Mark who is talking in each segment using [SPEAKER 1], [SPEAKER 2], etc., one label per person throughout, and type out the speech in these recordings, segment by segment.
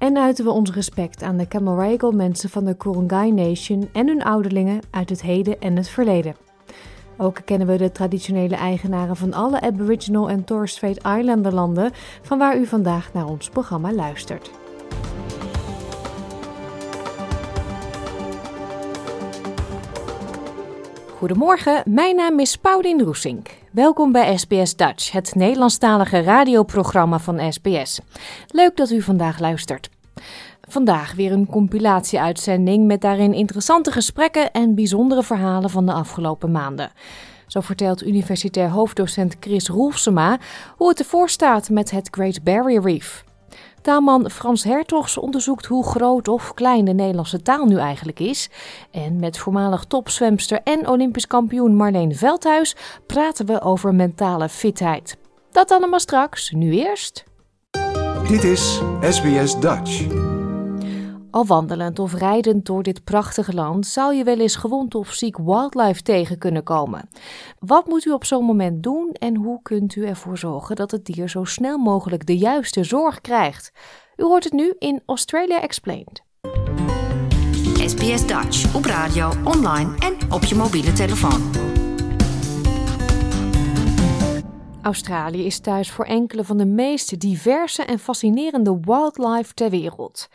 [SPEAKER 1] en uiten we ons respect aan de Camaragal mensen van de Kurungay Nation en hun ouderlingen uit het heden en het verleden. Ook kennen we de traditionele eigenaren van alle Aboriginal en Torres Strait Islander landen, van waar u vandaag naar ons programma luistert. Goedemorgen, mijn naam is Paulien Roesink. Welkom bij SBS Dutch, het Nederlandstalige radioprogramma van SBS. Leuk dat u vandaag luistert. Vandaag weer een compilatie-uitzending met daarin interessante gesprekken en bijzondere verhalen van de afgelopen maanden. Zo vertelt universitair hoofddocent Chris Roelfsema hoe het ervoor staat met het Great Barrier Reef. Taalman Frans Hertogs onderzoekt hoe groot of klein de Nederlandse taal nu eigenlijk is. En met voormalig topzwemster en Olympisch kampioen Marleen Veldhuis praten we over mentale fitheid. Dat allemaal straks, nu eerst.
[SPEAKER 2] Dit is SBS Dutch.
[SPEAKER 1] Al wandelend of rijdend door dit prachtige land zou je wel eens gewond of ziek wildlife tegen kunnen komen. Wat moet u op zo'n moment doen en hoe kunt u ervoor zorgen dat het dier zo snel mogelijk de juiste zorg krijgt? U hoort het nu in Australia Explained.
[SPEAKER 3] SBS Dutch op radio, online en op je mobiele telefoon.
[SPEAKER 1] Australië is thuis voor enkele van de meest diverse en fascinerende wildlife ter wereld.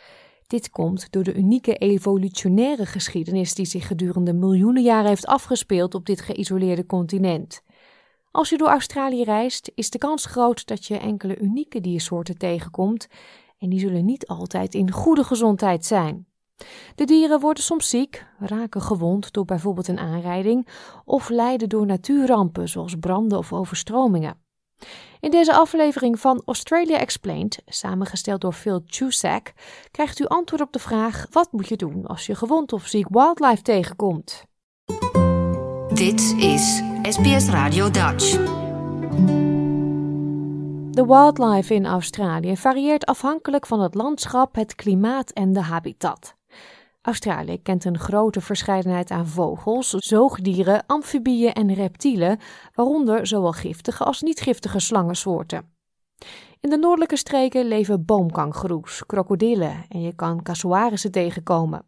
[SPEAKER 1] Dit komt door de unieke evolutionaire geschiedenis die zich gedurende miljoenen jaren heeft afgespeeld op dit geïsoleerde continent. Als je door Australië reist, is de kans groot dat je enkele unieke diersoorten tegenkomt en die zullen niet altijd in goede gezondheid zijn. De dieren worden soms ziek, raken gewond door bijvoorbeeld een aanrijding of lijden door natuurrampen zoals branden of overstromingen. In deze aflevering van Australia Explained, samengesteld door Phil Chusak, krijgt u antwoord op de vraag: wat moet je doen als je gewond of ziek wildlife tegenkomt?
[SPEAKER 3] Dit is SBS Radio Dutch.
[SPEAKER 1] De wildlife in Australië varieert afhankelijk van het landschap, het klimaat en de habitat. Australië kent een grote verscheidenheid aan vogels, zoogdieren, amfibieën en reptielen, waaronder zowel giftige als niet-giftige slangensoorten. In de noordelijke streken leven boomkangoeroes, krokodillen en je kan casuarissen tegenkomen.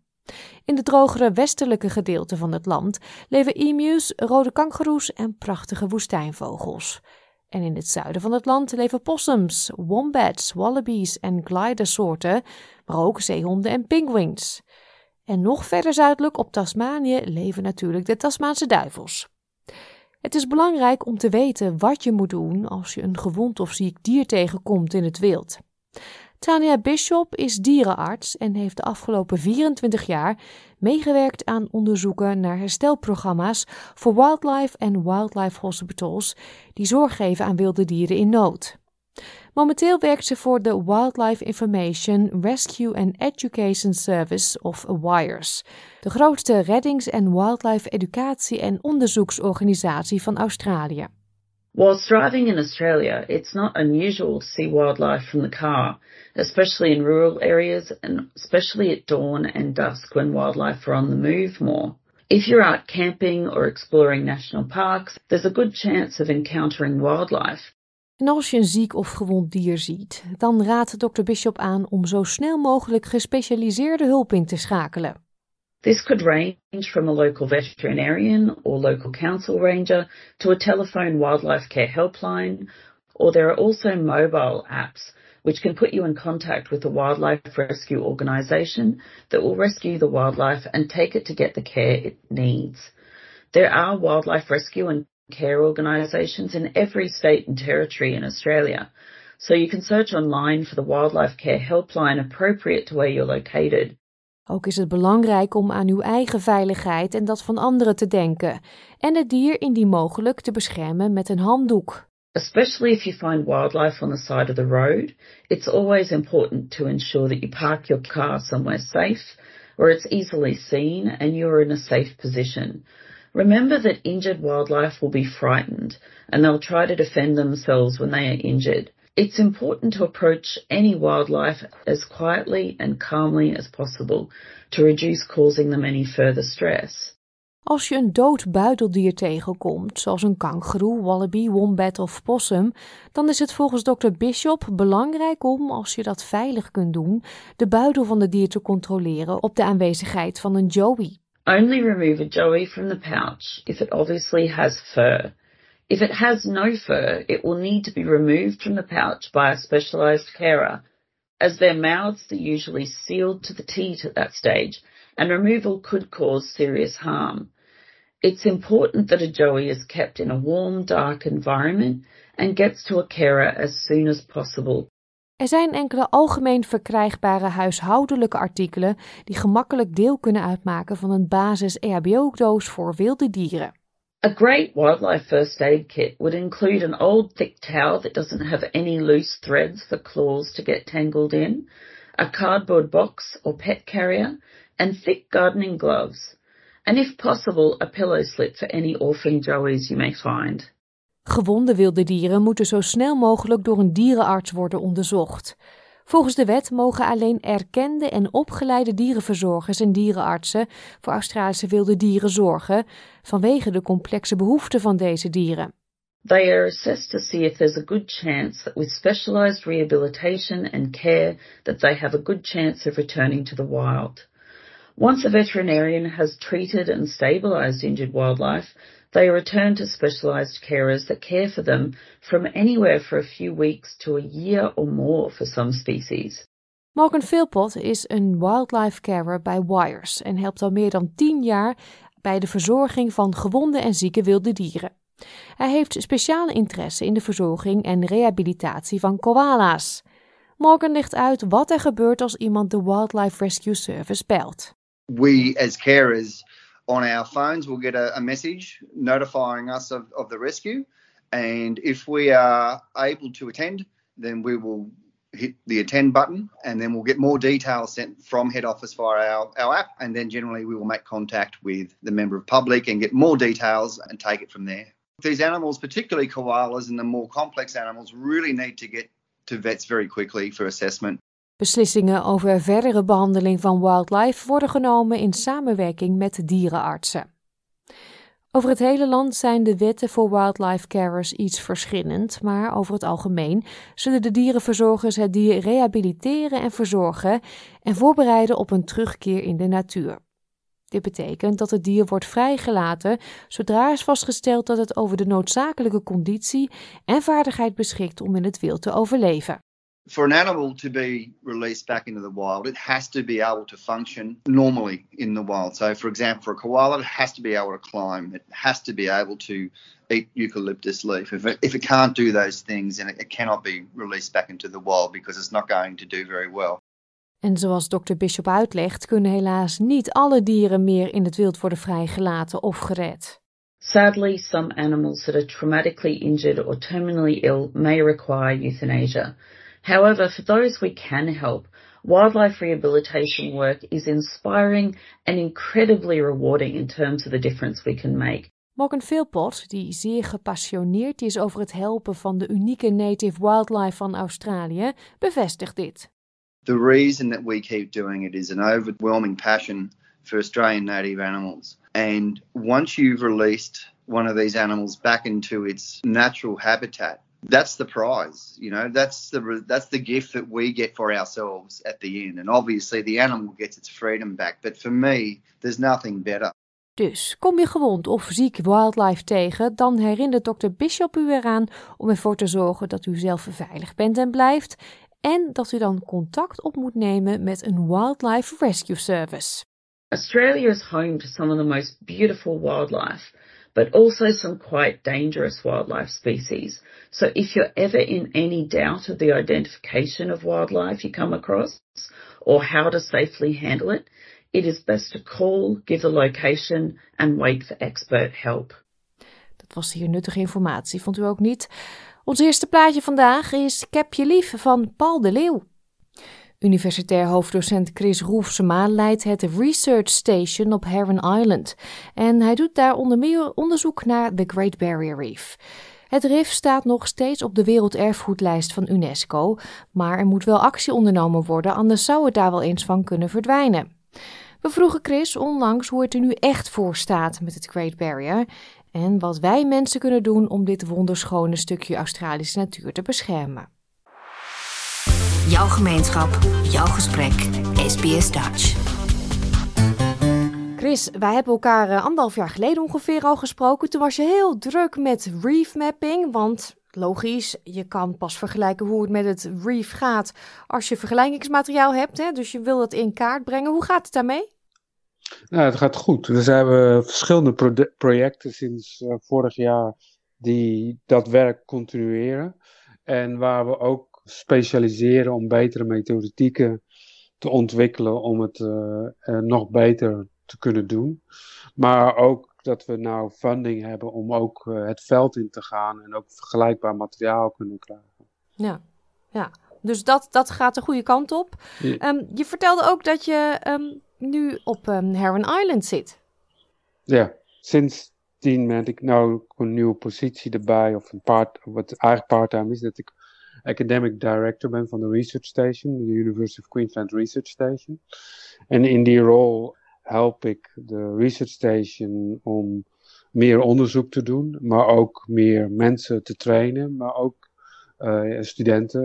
[SPEAKER 1] In de drogere westelijke gedeelten van het land leven emus, rode kangoeroes en prachtige woestijnvogels. En in het zuiden van het land leven possums, wombats, wallabies en glidersoorten, maar ook zeehonden en penguins. En nog verder zuidelijk op Tasmanië leven natuurlijk de Tasmaanse duivels. Het is belangrijk om te weten wat je moet doen als je een gewond of ziek dier tegenkomt in het wild. Tania Bishop is dierenarts en heeft de afgelopen 24 jaar meegewerkt aan onderzoeken naar herstelprogramma's voor wildlife en wildlife hospitals die zorg geven aan wilde dieren in nood. Momenteel werkt ze voor de Wildlife Information Rescue and Education Service of WIRES, de grootste reddings- en wildlife educatie- en onderzoeksorganisatie van Australië.
[SPEAKER 4] Whilst driving in Australia, it's not unusual to see wildlife from the car, especially in rural areas and especially at dawn and dusk when wildlife are on the move more. If you're out camping or exploring national parks, there's a good chance of encountering wildlife.
[SPEAKER 1] En als je een ziek of gewond dier ziet, dan raadt dokter Bishop aan om zo snel mogelijk gespecialiseerde hulp in te schakelen.
[SPEAKER 4] This could range from a local veterinarian or local council ranger to a telephone wildlife care helpline, or there are also mobile apps which can put you in contact with a wildlife rescue organisation that will rescue the wildlife and take it to get the care it needs. There are wildlife rescue and care organisations in every state and territory in Australia. So you can search online for the wildlife care helpline appropriate to where you're located.
[SPEAKER 1] Ook is het belangrijk om aan uw eigen veiligheid en dat van anderen te denken en het dier indien mogelijk te beschermen met een handdoek.
[SPEAKER 4] Especially if you find wildlife on the side of the road, it's always important to ensure that you park your car somewhere safe, where it's easily seen and you're in a safe position. Remember that injured wildlife will be frightened and they'll try to defend themselves when they are injured. It's important to approach any wildlife as quietly and calmly as possible to reduce causing them any further stress.
[SPEAKER 1] Als je een dood buideldier tegenkomt, zoals een kangoeroe, wallaby, wombat of possum, dan is het volgens Dr. Bishop belangrijk om, als je dat veilig kunt doen, de buidel van het dier te controleren op de aanwezigheid van een joey.
[SPEAKER 4] Only remove a joey from the pouch if it obviously has fur. If it has no fur, it will need to be removed from the pouch by a specialized carer, as their mouths are usually sealed to the teat at that stage, and removal could cause serious harm. It's important that a joey is kept in a warm, dark environment and gets to a carer as soon as possible.
[SPEAKER 1] Er zijn enkele algemeen verkrijgbare huishoudelijke artikelen die gemakkelijk deel kunnen uitmaken van een basis EHBO-doos voor wilde dieren.
[SPEAKER 4] A great wildlife first aid kit would include an old thick towel that doesn't have any loose threads for claws to get tangled in, a cardboard box or pet carrier, and thick gardening gloves. And if possible, a pillow slip for any orphan joeys you may find.
[SPEAKER 1] Gewonde wilde dieren moeten zo snel mogelijk door een dierenarts worden onderzocht. Volgens de wet mogen alleen erkende en opgeleide dierenverzorgers en dierenartsen voor Australische wilde dieren zorgen vanwege de complexe behoeften van deze dieren.
[SPEAKER 4] They are assessed to see if there's a good chance that with specialized rehabilitation and care that they have a good chance of returning to the wild. Once a veterinarian has treated and stabilized injured wildlife, they return to specialized carers that care for them from anywhere for a few weeks to a year or more for some species.
[SPEAKER 1] Morgan Philpott is een wildlife carer bij Wires en helpt al meer dan 10 jaar bij de verzorging van gewonde en zieke wilde dieren. Hij heeft speciale interesse in de verzorging en rehabilitatie van koala's. Morgan legt uit wat er gebeurt als iemand de Wildlife Rescue Service belt.
[SPEAKER 5] we as carers on our phones we'll get a, a message notifying us of, of the rescue. And if we are able to attend, then we will hit the attend button and then we'll get more details sent from head office via our, our app. And then generally we will make contact with the member of public and get more details and take it from there. These animals, particularly koalas and the more complex animals, really need to get to vets very quickly for assessment.
[SPEAKER 1] Beslissingen over verdere behandeling van wildlife worden genomen in samenwerking met dierenartsen. Over het hele land zijn de wetten voor wildlife carers iets verschillend, maar over het algemeen zullen de dierenverzorgers het dier rehabiliteren en verzorgen en voorbereiden op een terugkeer in de natuur. Dit betekent dat het dier wordt vrijgelaten zodra is vastgesteld dat het over de noodzakelijke conditie en vaardigheid beschikt om in het wild te overleven.
[SPEAKER 5] For an animal to be released back into the wild, it has to be able to function normally in the wild. So, for example, for a koala, it has to be able to climb. It has to be able to eat eucalyptus leaf. If it, if it can't do those things, then it, it cannot be released back into the wild because it's not going to do very well.
[SPEAKER 1] En zoals Dr. Bishop uitlegt, kunnen helaas niet alle dieren meer in het wild worden vrijgelaten of gered.
[SPEAKER 4] Sadly, some animals that are traumatically injured or terminally ill may require euthanasia. However, for those we can help, wildlife rehabilitation work is inspiring and incredibly rewarding in terms of the difference we can make.
[SPEAKER 1] Morgan Philpott, die zeer gepassioneerd is over het helpen van de unieke native wildlife van Australië, bevestigt dit.
[SPEAKER 5] The reason that we keep doing it is an overwhelming passion for Australian native animals. And once you've released one of these animals back into its natural habitat, that's the prize you know that's the that's the gift that we get for ourselves at the end and obviously the animal gets its freedom back but for me there's nothing better
[SPEAKER 1] dus kom je gewond of ziek wildlife tegen, dan herinnert Dr. Bishop u eraan om ervoor te zorgen dat u zelf veilig bent en blijft en dat u dan contact op moet nemen met een Wildlife Rescue Service.
[SPEAKER 4] Australia is home to some of the most beautiful wildlife. But also some quite dangerous wildlife species. So if you're ever in any doubt of the identification of wildlife you come across or how to safely handle it, it is best to call, give the location and wait for expert help.
[SPEAKER 1] Dat was hier nuttige informatie, vond u ook niet? Ons eerste plaatje vandaag is lief van Paul de Leeuw. Universitair hoofddocent Chris Roefsema leidt het Research Station op Heron Island. En hij doet daar onder meer onderzoek naar de Great Barrier Reef. Het rif staat nog steeds op de werelderfgoedlijst van UNESCO, maar er moet wel actie ondernomen worden, anders zou het daar wel eens van kunnen verdwijnen. We vroegen Chris onlangs hoe het er nu echt voor staat met het Great Barrier en wat wij mensen kunnen doen om dit wonderschone stukje Australische natuur te beschermen.
[SPEAKER 3] Jouw gemeenschap, jouw gesprek, SBS Dutch.
[SPEAKER 1] Chris, wij hebben elkaar uh, anderhalf jaar geleden ongeveer al gesproken. Toen was je heel druk met reef mapping, want logisch, je kan pas vergelijken hoe het met het reef gaat als je vergelijkingsmateriaal hebt. Hè? Dus je wil het in kaart brengen. Hoe gaat het daarmee?
[SPEAKER 6] Nou, het gaat goed. Dus we hebben verschillende projecten sinds uh, vorig jaar die dat werk continueren. En waar we ook specialiseren om betere methodieken te ontwikkelen om het uh, uh, nog beter te kunnen doen. Maar ook dat we nou funding hebben om ook het veld in te gaan en ook vergelijkbaar materiaal kunnen krijgen.
[SPEAKER 1] Ja, ja. Dus dat, dat gaat de goede kant op. Ja. Um, je vertelde ook dat je um, nu op um, Heron Island zit.
[SPEAKER 6] Ja, sindsdien ben ik nou een nieuwe positie erbij, of een part, wat eigenlijk part-time is, dat ik academic director ben van de Research Station, de University of Queensland Research Station. En in die rol help ik de Research Station om meer onderzoek te doen, maar ook meer mensen te trainen, maar ook uh, studenten,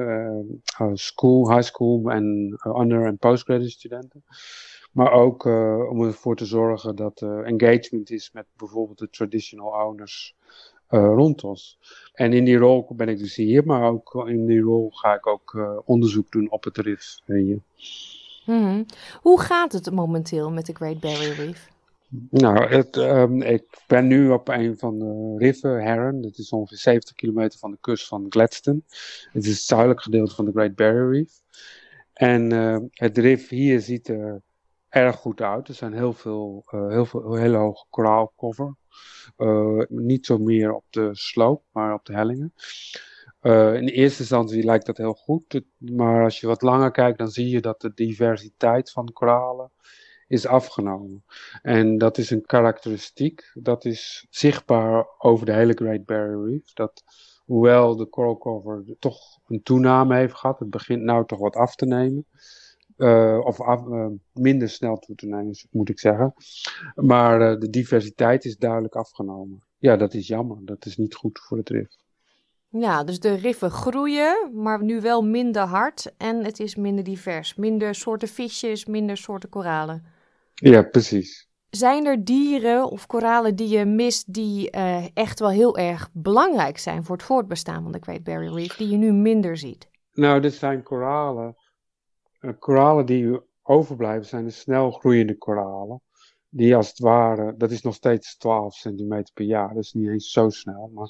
[SPEAKER 6] uh, school, high school en under- en postgraduate studenten. Maar ook uh, om ervoor te zorgen dat er engagement is met bijvoorbeeld de traditional owners uh, rond ons. En in die rol ben ik dus hier, maar ook in die rol ga ik ook uh, onderzoek doen op het RIF hier.
[SPEAKER 1] Hmm. Hoe gaat het momenteel met de Great Barrier Reef?
[SPEAKER 6] Nou, het, um, ik ben nu op een van de riffen, Heron. Dat is ongeveer 70 kilometer van de kust van Gladstone. Het is het zuidelijk gedeelte van de Great Barrier Reef. En uh, het rif hier ziet er erg goed uit. Er zijn heel veel, uh, heel veel hele hoge koraalcover. Uh, niet zo meer op de sloop, maar op de hellingen. Uh, in eerste instantie lijkt dat heel goed, maar als je wat langer kijkt, dan zie je dat de diversiteit van koralen is afgenomen. En dat is een karakteristiek, dat is zichtbaar over de hele Great Barrier Reef. Dat hoewel de coral cover toch een toename heeft gehad, het begint nou toch wat af te nemen. Uh, of af, uh, minder snel toe te nemen, moet ik zeggen. Maar uh, de diversiteit is duidelijk afgenomen. Ja, dat is jammer. Dat is niet goed voor het rif.
[SPEAKER 1] Ja, dus de riffen groeien, maar nu wel minder hard en het is minder divers. Minder soorten visjes, minder soorten koralen.
[SPEAKER 6] Ja, precies.
[SPEAKER 1] Zijn er dieren of koralen die je mist die echt wel heel erg belangrijk zijn voor het voortbestaan van de Great Barrier Reef, die je nu minder ziet?
[SPEAKER 6] Nou, dit zijn koralen koralen die overblijven zijn de snel groeiende koralen. Die als het ware, dat is nog steeds 12 centimeter per jaar, is niet eens zo snel. Maar,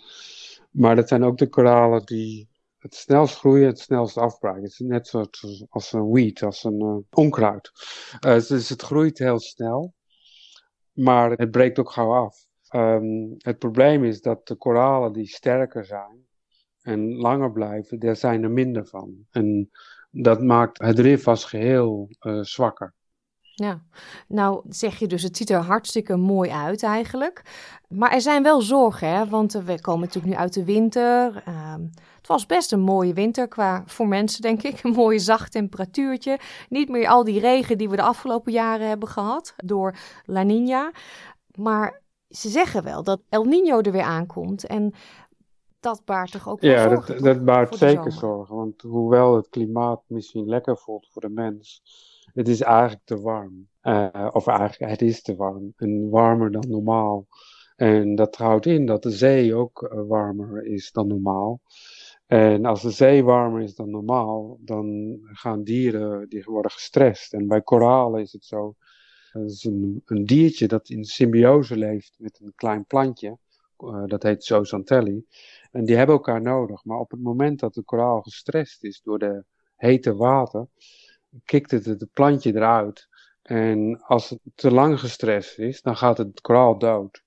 [SPEAKER 6] maar dat zijn ook de koralen die het snelst groeien, het snelst afbreken. Het is net zoals als een weed, als een uh, onkruid. Dus het groeit heel snel, maar het breekt ook gauw af. Um, het probleem is dat de koralen die sterker zijn en langer blijven, daar zijn er minder van. En dat maakt het rif als geheel uh, zwakker.
[SPEAKER 1] Ja, nou zeg je dus, het ziet er hartstikke mooi uit eigenlijk. Maar er zijn wel zorgen, hè? want we komen natuurlijk nu uit de winter. Uh, het was best een mooie winter qua voor mensen, denk ik. Een mooi zacht temperatuurtje. Niet meer al die regen die we de afgelopen jaren hebben gehad door La Nina. Maar ze zeggen wel dat El Nino er weer aankomt. En dat baart toch ook
[SPEAKER 6] ja,
[SPEAKER 1] zorgen?
[SPEAKER 6] Ja, dat, dat baart zeker zorgen. Want hoewel het klimaat misschien lekker voelt voor de mens, het is eigenlijk te warm. Uh, of eigenlijk, het is te warm. En warmer dan normaal. En dat houdt in dat de zee ook uh, warmer is dan normaal. En als de zee warmer is dan normaal, dan gaan dieren, die worden gestrest. En bij koralen is het zo, dat is een, een diertje dat in symbiose leeft met een klein plantje. Uh, dat heet zooxantelli. En die hebben elkaar nodig. Maar op het moment dat de koraal gestrest is door de hete water, kikt het het plantje eruit. En als het te lang gestrest is, dan gaat het koraal dood.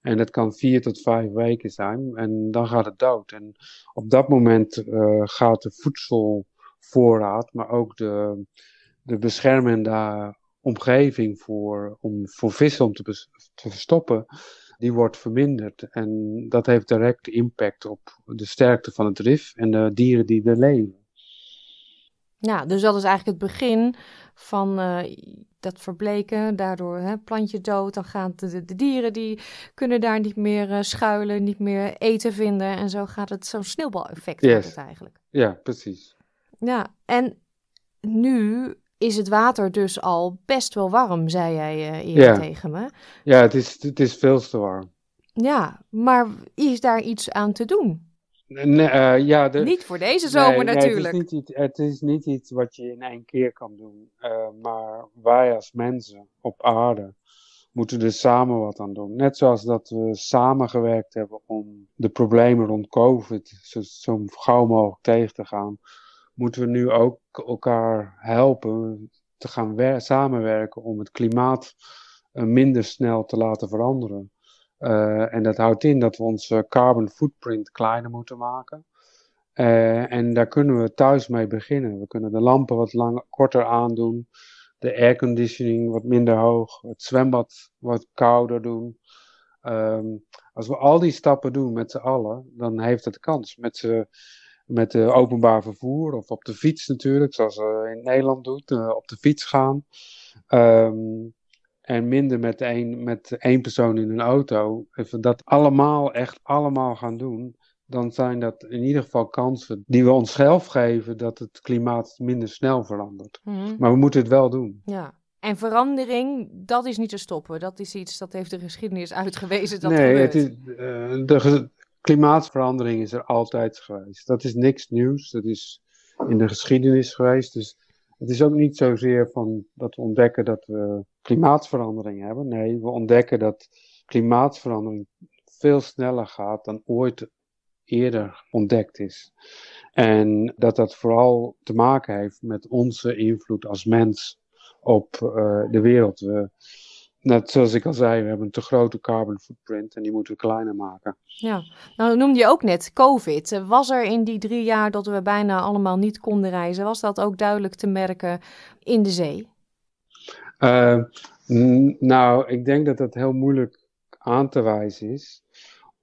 [SPEAKER 6] En dat kan vier tot vijf weken zijn en dan gaat het dood. En op dat moment uh, gaat de voorraad, maar ook de, de beschermende omgeving voor, om, voor vissen om te, te verstoppen, die wordt verminderd. En dat heeft direct impact op de sterkte van het rif en de dieren die er leven.
[SPEAKER 1] Ja, dus dat is eigenlijk het begin van uh, dat verbleken. Daardoor hè, plantje dood, dan gaan de, de, dieren die kunnen daar niet meer uh, schuilen, niet meer eten vinden. En zo gaat het zo'n sneeuwbaleffect yes. het eigenlijk.
[SPEAKER 6] Ja, precies.
[SPEAKER 1] Ja, en nu is het water dus al best wel warm, zei jij uh, eerder tegen me.
[SPEAKER 6] Ja, het is, het is veel te warm.
[SPEAKER 1] Ja, maar is daar iets aan te doen?
[SPEAKER 6] Nee, uh, ja, de,
[SPEAKER 1] niet voor deze zomer
[SPEAKER 6] nee,
[SPEAKER 1] natuurlijk.
[SPEAKER 6] Nee, het, is niet, het, is niet, iets wat je in één keer kan doen. Uh, maar wij als mensen op aarde moeten er samen wat aan doen. Net zoals dat we samengewerkt hebben om de problemen rond COVID zo, zo gauw mogelijk tegen te gaan, moeten we nu ook elkaar helpen te gaan samenwerken om het klimaat uh, minder snel te laten veranderen. Uh, en dat houdt in dat we onze carbon footprint kleiner moeten maken. Uh, en daar kunnen we thuis mee beginnen. We kunnen de lampen wat korter aandoen, de airconditioning wat minder hoog, het zwembad wat kouder doen. Um, als we al die stappen doen met z'n allen, dan heeft het kans. Met, z'n, met de openbaar vervoer of op de fiets natuurlijk, zoals we in Nederland doen, uh, op de fiets gaan. Um, en minder met één, met één persoon in een auto, als we dat allemaal, echt allemaal gaan doen, dan zijn dat in ieder geval kansen die we onszelf geven dat het klimaat minder snel verandert.
[SPEAKER 1] Mhm.
[SPEAKER 6] Maar we moeten het wel doen.
[SPEAKER 1] Ja. En verandering, dat is niet te stoppen. Dat is iets, dat heeft de geschiedenis uitgewezen dat
[SPEAKER 6] nee,
[SPEAKER 1] gebeurt.
[SPEAKER 6] Het is, uh, de klimaatverandering is er altijd geweest. Dat is niks nieuws. Dat is in de geschiedenis geweest. Dus het is ook niet zozeer van dat we ontdekken dat we klimaatverandering hebben. Nee, we ontdekken dat klimaatverandering veel sneller gaat dan ooit eerder ontdekt is. En dat dat vooral te maken heeft met onze invloed als mens op uh, de wereld. We, net zoals ik al zei, we hebben een te grote carbon footprint en die moeten we kleiner maken.
[SPEAKER 1] Ja, nou noemde je ook net COVID. Was er in die drie jaar dat we bijna allemaal niet konden reizen, was dat ook duidelijk te merken in de zee?
[SPEAKER 6] Uh, nou, ik denk dat dat heel moeilijk aan te wijzen is,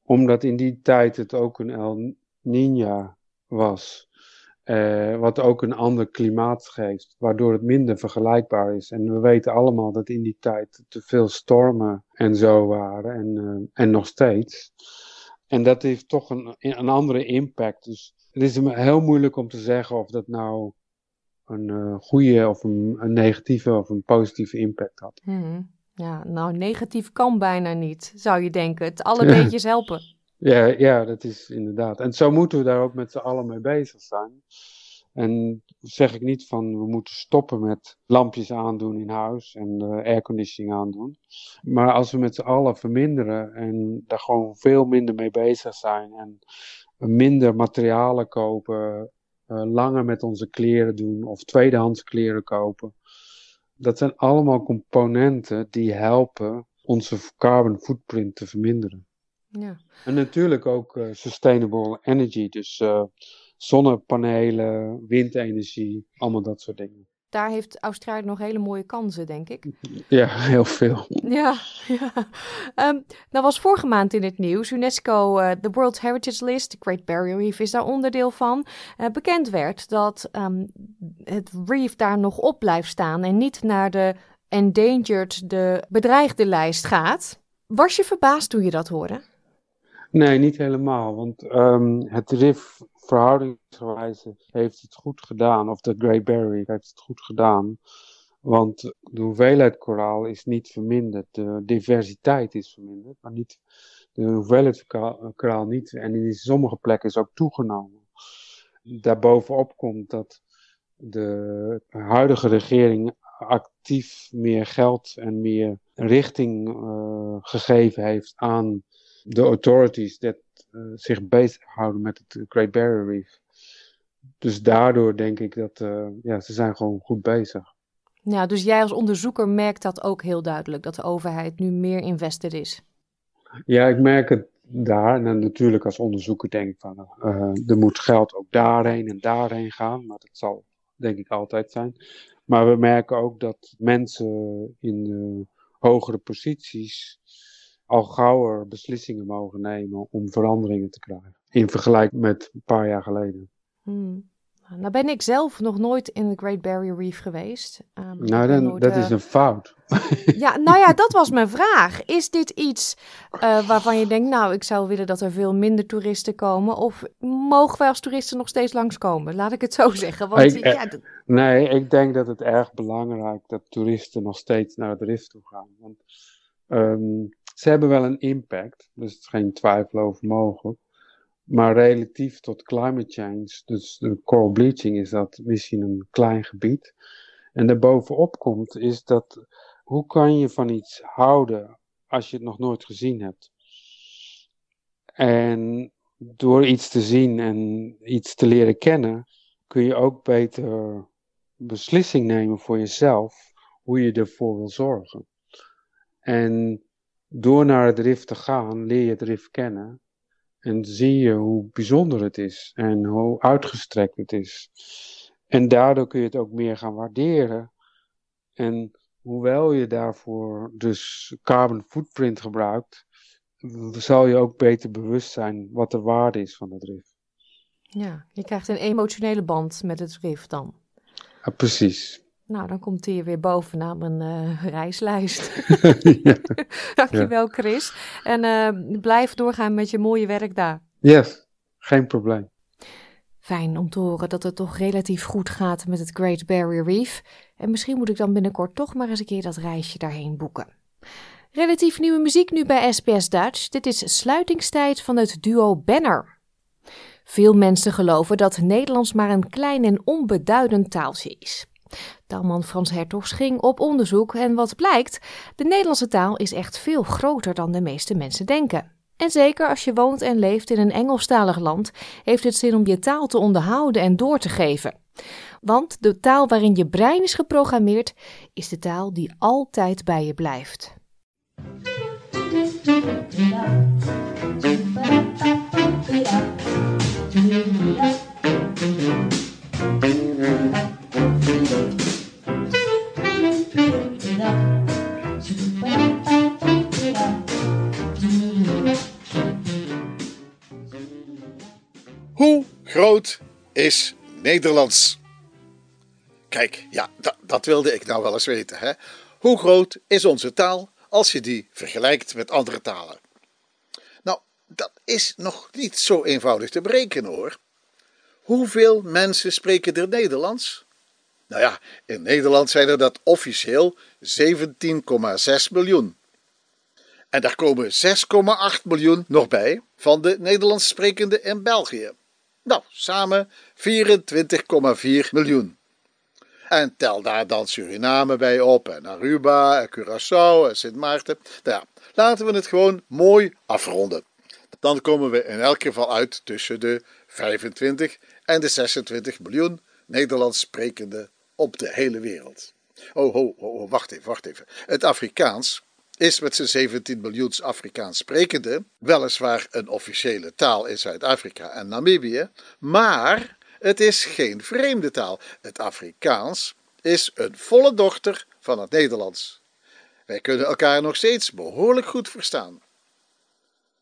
[SPEAKER 6] omdat in die tijd het ook een El Niña was. Uh, wat ook een ander klimaat geeft, waardoor het minder vergelijkbaar is. En we weten allemaal dat in die tijd te veel stormen en zo waren, en, uh, en nog steeds. En dat heeft toch een, een andere impact. Dus het is heel moeilijk om te zeggen of dat nou een uh, goede of een, een, negatieve of een positieve impact had.
[SPEAKER 1] Hmm. Ja, nou, negatief kan bijna niet, zou je denken. Het alle beetjes helpen.
[SPEAKER 6] Ja, ja, dat is inderdaad. En zo moeten we daar ook met z'n allen mee bezig zijn. En zeg ik niet van we moeten stoppen met lampjes aandoen in huis en uh, airconditioning aandoen. Maar als we met z'n allen verminderen en daar gewoon veel minder mee bezig zijn en minder materialen kopen, uh, langer met onze kleren doen of tweedehands kleren kopen. Dat zijn allemaal componenten die helpen onze carbon footprint te verminderen.
[SPEAKER 1] Ja.
[SPEAKER 6] En natuurlijk ook uh, sustainable energy, dus uh, zonnepanelen, windenergie, allemaal dat soort dingen.
[SPEAKER 1] Daar heeft Australië nog hele mooie kansen, denk ik.
[SPEAKER 6] Ja, heel veel.
[SPEAKER 1] Ja, ja. Um, nou was vorige maand in het nieuws UNESCO, uh, de World Heritage List, de Great Barrier Reef is daar onderdeel van, bekend werd dat um, het reef daar nog op blijft staan en niet naar de endangered, de bedreigde lijst gaat. Was je verbaasd toen je dat hoorde?
[SPEAKER 6] Nee, niet helemaal. Want um, het RIF verhoudingsgewijs heeft het goed gedaan. Of de Barrier Reef heeft het goed gedaan. Want de hoeveelheid koraal is niet verminderd. De diversiteit is verminderd, maar niet de hoeveelheid koraal niet. En in sommige plekken is ook toegenomen. Daarbovenop komt dat de huidige regering actief meer geld en meer richting uh, gegeven heeft aan de authorities dat uh, zich bezighouden met het Great Barrier Reef. Dus daardoor denk ik dat uh, ja, ze zijn gewoon goed bezig.
[SPEAKER 1] Ja, dus jij als onderzoeker merkt dat ook heel duidelijk, dat de overheid nu meer invested is.
[SPEAKER 6] Ja, ik merk het daar. En natuurlijk als onderzoeker denk ik van, uh, er moet geld ook daarheen en daarheen gaan. Maar dat zal denk ik altijd zijn. Maar we merken ook dat mensen in hogere posities al gauwer beslissingen mogen nemen om veranderingen te krijgen. In vergelijking met een paar jaar geleden.
[SPEAKER 1] Hmm. Nou ben ik zelf nog nooit in de Great Barrier Reef geweest.
[SPEAKER 6] Um, nou, dan, dat is een fout.
[SPEAKER 1] Ja, nou ja, dat was mijn vraag. Is dit iets uh, waarvan je denkt, nou, ik zou willen dat er veel minder toeristen komen? Of mogen wij als toeristen nog steeds langskomen? Laat ik het zo zeggen. Want,
[SPEAKER 6] ik, ja, nee, ik denk dat het erg belangrijk is dat toeristen nog steeds naar het Rift toe gaan. Want um, ze hebben wel een impact, dus er is geen twijfel over mogelijk. Maar relatief tot climate change, dus de coral bleaching, is dat misschien een klein gebied. En daarbovenop komt is dat hoe kan je van iets houden als je het nog nooit gezien hebt? En door iets te zien en iets te leren kennen, kun je ook beter beslissing nemen voor jezelf hoe je ervoor wil zorgen. En door naar het rif te gaan, leer je het rif kennen. En zie je hoe bijzonder het is en hoe uitgestrekt het is. En daardoor kun je het ook meer gaan waarderen. En hoewel je daarvoor dus carbon footprint gebruikt, zal je ook beter bewust zijn wat de waarde is van het rif.
[SPEAKER 1] Ja, je krijgt een emotionele band met het rif dan.
[SPEAKER 6] Ja, precies.
[SPEAKER 1] Nou, dan komt hij weer bovenaan mijn uh, reislijst. ja. Dankjewel, Chris. En uh, blijf doorgaan met je mooie werk daar.
[SPEAKER 6] Yes, geen probleem.
[SPEAKER 1] Fijn om te horen dat het toch relatief goed gaat met het Great Barrier Reef. En misschien moet ik dan binnenkort toch maar eens een keer dat reisje daarheen boeken. Relatief nieuwe muziek nu bij SBS Dutch. Dit is sluitingstijd van het duo Banner. Veel mensen geloven dat Nederlands maar een klein en onbeduidend taaltje is. Taalman Frans Hertogs ging op onderzoek en wat blijkt, de Nederlandse taal is echt veel groter dan de meeste mensen denken. En zeker als je woont en leeft in een Engelstalig land, heeft het zin om je taal te onderhouden en door te geven. Want de taal waarin je brein is geprogrammeerd, is de taal die altijd bij je blijft.
[SPEAKER 7] Is Nederlands? Kijk, ja, dat wilde ik nou wel eens weten. Hè? Hoe groot is onze taal als je die vergelijkt met andere talen? Nou, dat is nog niet zo eenvoudig te berekenen hoor. Hoeveel mensen spreken er Nederlands? Nou ja, in Nederland zijn er dat officieel 17,6 miljoen. En daar komen 6,8 miljoen nog bij van de Nederlands sprekende in België. Nou, samen 24,4 miljoen. En tel daar dan Suriname bij op, en Aruba, en Curaçao, en Sint Maarten. Nou ja, laten we het gewoon mooi afronden. Dan komen we in elk geval uit tussen de 25 en de 26 miljoen Nederlands sprekende op de hele wereld. Oh, oh, wacht even, wacht even. Het Afrikaans is met zijn 17 miljoen Afrikaans sprekende weliswaar een officiële taal in Zuid-Afrika en Namibië, maar het is geen vreemde taal. Het Afrikaans is een volle dochter van het Nederlands. Wij kunnen elkaar nog steeds behoorlijk goed verstaan.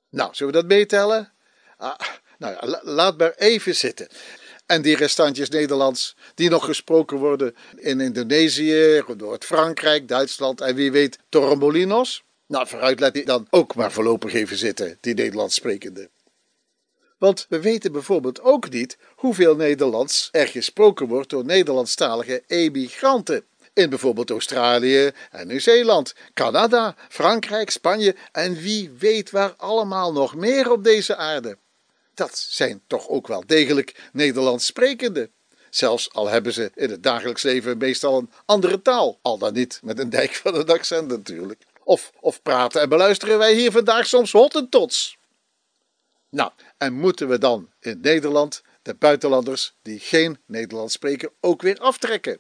[SPEAKER 7] Nou, zullen we dat meetellen? Ah, nou ja, laat maar even zitten. En die restantjes Nederlands die nog gesproken worden in Indonesië, door Frankrijk, Duitsland en wie weet Torremolinos. Nou, vooruit laat die dan ook maar voorlopig even zitten, die Nederlands sprekende. Want we weten bijvoorbeeld ook niet hoeveel Nederlands er gesproken wordt door Nederlandstalige emigranten. In bijvoorbeeld Australië en Nieuw-Zeeland, Canada, Frankrijk, Spanje en wie weet waar allemaal nog meer op deze aarde dat zijn toch ook wel degelijk Nederlands sprekende. Zelfs al hebben ze in het dagelijks leven meestal een andere taal, al dan niet met een dijk van een accent natuurlijk. Of, of praten en beluisteren wij hier vandaag soms hottentots. Nou, en moeten we dan in Nederland de buitenlanders die geen Nederlands spreken ook weer aftrekken?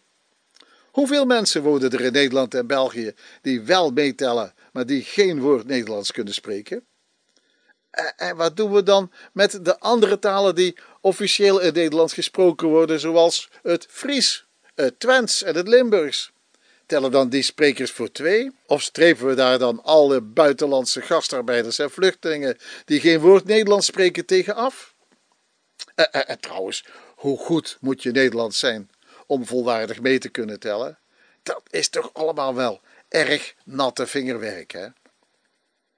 [SPEAKER 7] Hoeveel mensen wonen er in Nederland en België die wel meetellen, maar die geen woord Nederlands kunnen spreken? En wat doen we dan met de andere talen die officieel in Nederland gesproken worden, zoals het Fries het Twents en het Limburgs. Tellen dan die sprekers voor twee? Of strepen we daar dan alle buitenlandse gastarbeiders en vluchtelingen die geen woord Nederlands spreken tegen af? En, en trouwens, hoe goed moet je Nederlands zijn om volwaardig mee te kunnen tellen? Dat is toch allemaal wel erg natte vingerwerk, hè?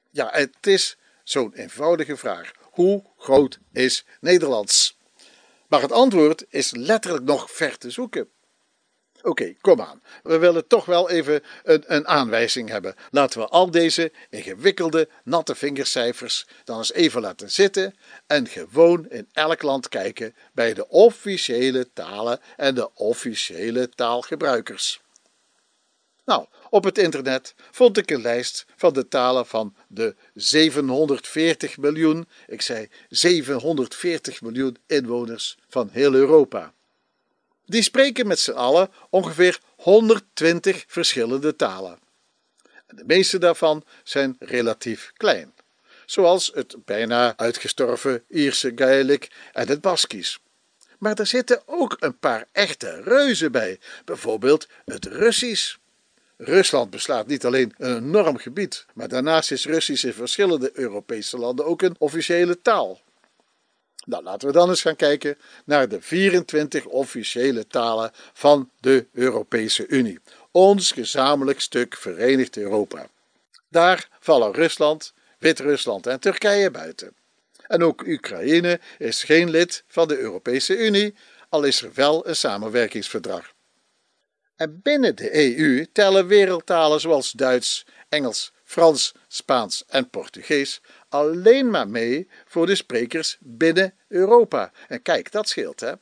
[SPEAKER 7] Ja, het is zo'n eenvoudige vraag. Hoe groot is Nederlands? Maar het antwoord is letterlijk nog ver te zoeken. Oké, kom aan. We willen toch wel even een, een, aanwijzing hebben. Laten we al deze ingewikkelde, natte vingercijfers dan eens even laten zitten en gewoon in elk land kijken bij de officiële talen en de officiële taalgebruikers. Nou, op het internet vond ik een lijst van de talen van de 740 miljoen, ik zei 740 miljoen inwoners van heel Europa. Die spreken met z'n allen ongeveer 120 verschillende talen. De meeste daarvan zijn relatief klein, zoals het bijna uitgestorven Ierse Gaelic en het Baskisch. Maar er zitten ook een paar echte reuzen bij, bijvoorbeeld het Russisch. Rusland beslaat niet alleen een enorm gebied, maar daarnaast is Russisch in verschillende Europese landen ook een officiële taal. Nou, laten we dan eens gaan kijken naar de 24 officiële talen van de Europese Unie. Ons gezamenlijk stuk Verenigd Europa. Daar vallen Rusland, Wit-Rusland en Turkije buiten. En ook Oekraïne is geen lid van de Europese Unie, al is er wel een samenwerkingsverdrag. En binnen de EU tellen wereldtalen zoals Duits, Engels, Frans, Spaans en Portugees alleen maar mee voor de sprekers binnen Europa. En kijk, dat scheelt hè.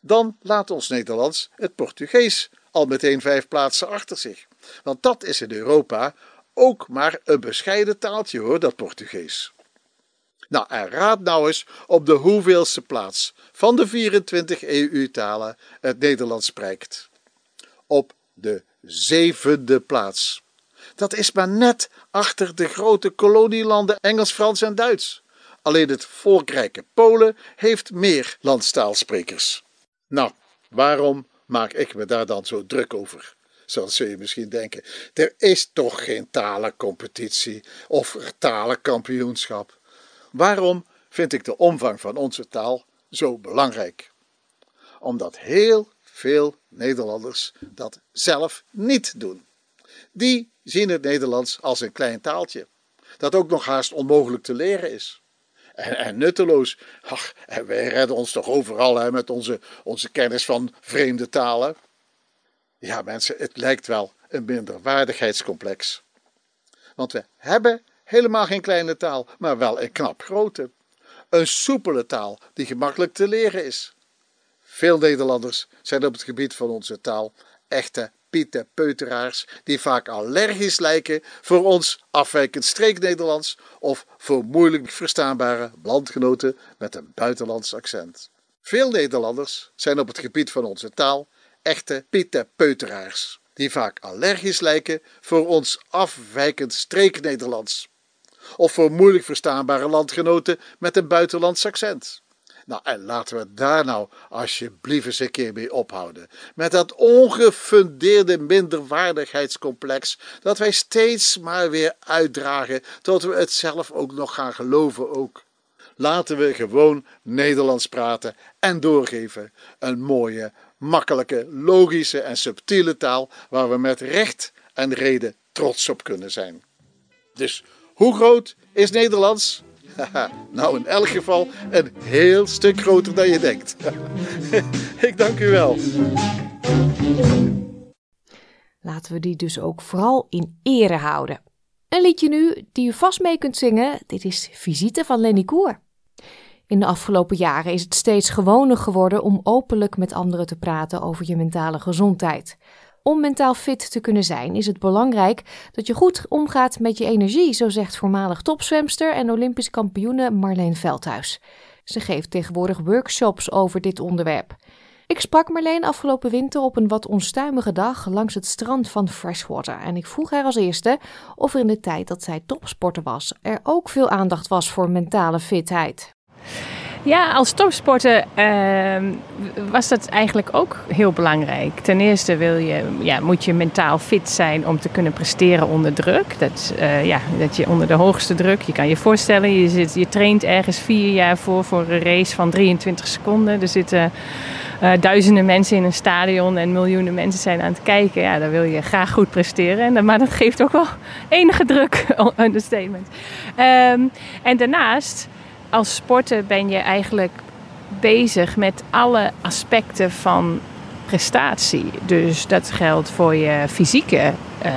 [SPEAKER 7] Dan laat ons Nederlands het Portugees al meteen vijf plaatsen achter zich. Want dat is in Europa ook maar een bescheiden taaltje hoor, dat Portugees. Nou, en raad nou eens op de hoeveelste plaats van de 24 EU-talen het Nederlands spreekt. Op de zevende plaats. Dat is maar net achter de grote kolonielanden Engels, Frans en Duits. Alleen het volkrijke Polen heeft meer landstaalsprekers. Nou, waarom maak ik me daar dan zo druk over? Zo zul je misschien denken. Er is toch geen talencompetitie of talenkampioenschap. Waarom vind ik de omvang van onze taal zo belangrijk? Omdat heel veel Nederlanders dat zelf niet doen. Die zien het Nederlands als een klein taaltje, dat ook nog haast onmogelijk te leren is. En, en nutteloos. Ach, wij redden ons toch overal hè, met onze, onze kennis van vreemde talen. Ja, mensen, het lijkt wel een minderwaardigheidscomplex. Want we hebben helemaal geen kleine taal, maar wel een knap grote. Een soepele taal die gemakkelijk te leren is. Veel Nederlanders zijn op het gebied van onze taal echte Peuteraars die vaak allergisch lijken voor ons afwijkend streek-Nederlands of voor moeilijk verstaanbare landgenoten met een buitenlands accent. Veel Nederlanders zijn op het gebied van onze taal echte Peuteraars die vaak allergisch lijken voor ons afwijkend streek-Nederlands of voor moeilijk verstaanbare landgenoten met een buitenlands accent. Nou, en laten we daar nou alsjeblieft eens een keer mee ophouden. Met dat ongefundeerde minderwaardigheidscomplex dat wij steeds maar weer uitdragen tot we het zelf ook nog gaan geloven ook. Laten we gewoon Nederlands praten en doorgeven. Een mooie, makkelijke, logische en subtiele taal waar we met recht en reden trots op kunnen zijn. Dus hoe groot is Nederlands? nou, in elk geval een heel stuk groter dan je denkt. Ik dank u wel.
[SPEAKER 1] Laten we die dus ook vooral in ere houden. Een liedje nu die u vast mee kunt zingen. Dit is Visite van Lenny Koer. In de afgelopen jaren is het steeds gewoner geworden om openlijk met anderen te praten over je mentale gezondheid. Om mentaal fit te kunnen zijn is het belangrijk dat je goed omgaat met je energie, zo zegt voormalig topzwemster en Olympisch kampioene Marleen Veldhuis. Ze geeft tegenwoordig workshops over dit onderwerp. Ik sprak Marleen afgelopen winter op een wat onstuimige dag langs het strand van Freshwater en ik vroeg haar als eerste of er in de tijd dat zij topsporter was er ook veel aandacht was voor mentale fitheid.
[SPEAKER 8] Ja, als topsporter ehm, was dat eigenlijk ook heel belangrijk. Ten eerste wil je, ja, moet je mentaal fit zijn om te kunnen presteren onder druk. Dat, uh, ja, dat je onder de hoogste druk, je kan je voorstellen, je, zit, je traint ergens vier jaar voor voor een race van 23 seconden. Er zitten uh, duizenden mensen in een stadion en miljoenen mensen zijn aan het kijken. Ja, dan wil je graag goed presteren. En, maar dat geeft ook wel enige druk, understatement. Um, en daarnaast als sporter ben je eigenlijk bezig met alle aspecten van prestatie. Dus dat geldt voor je fysieke uh,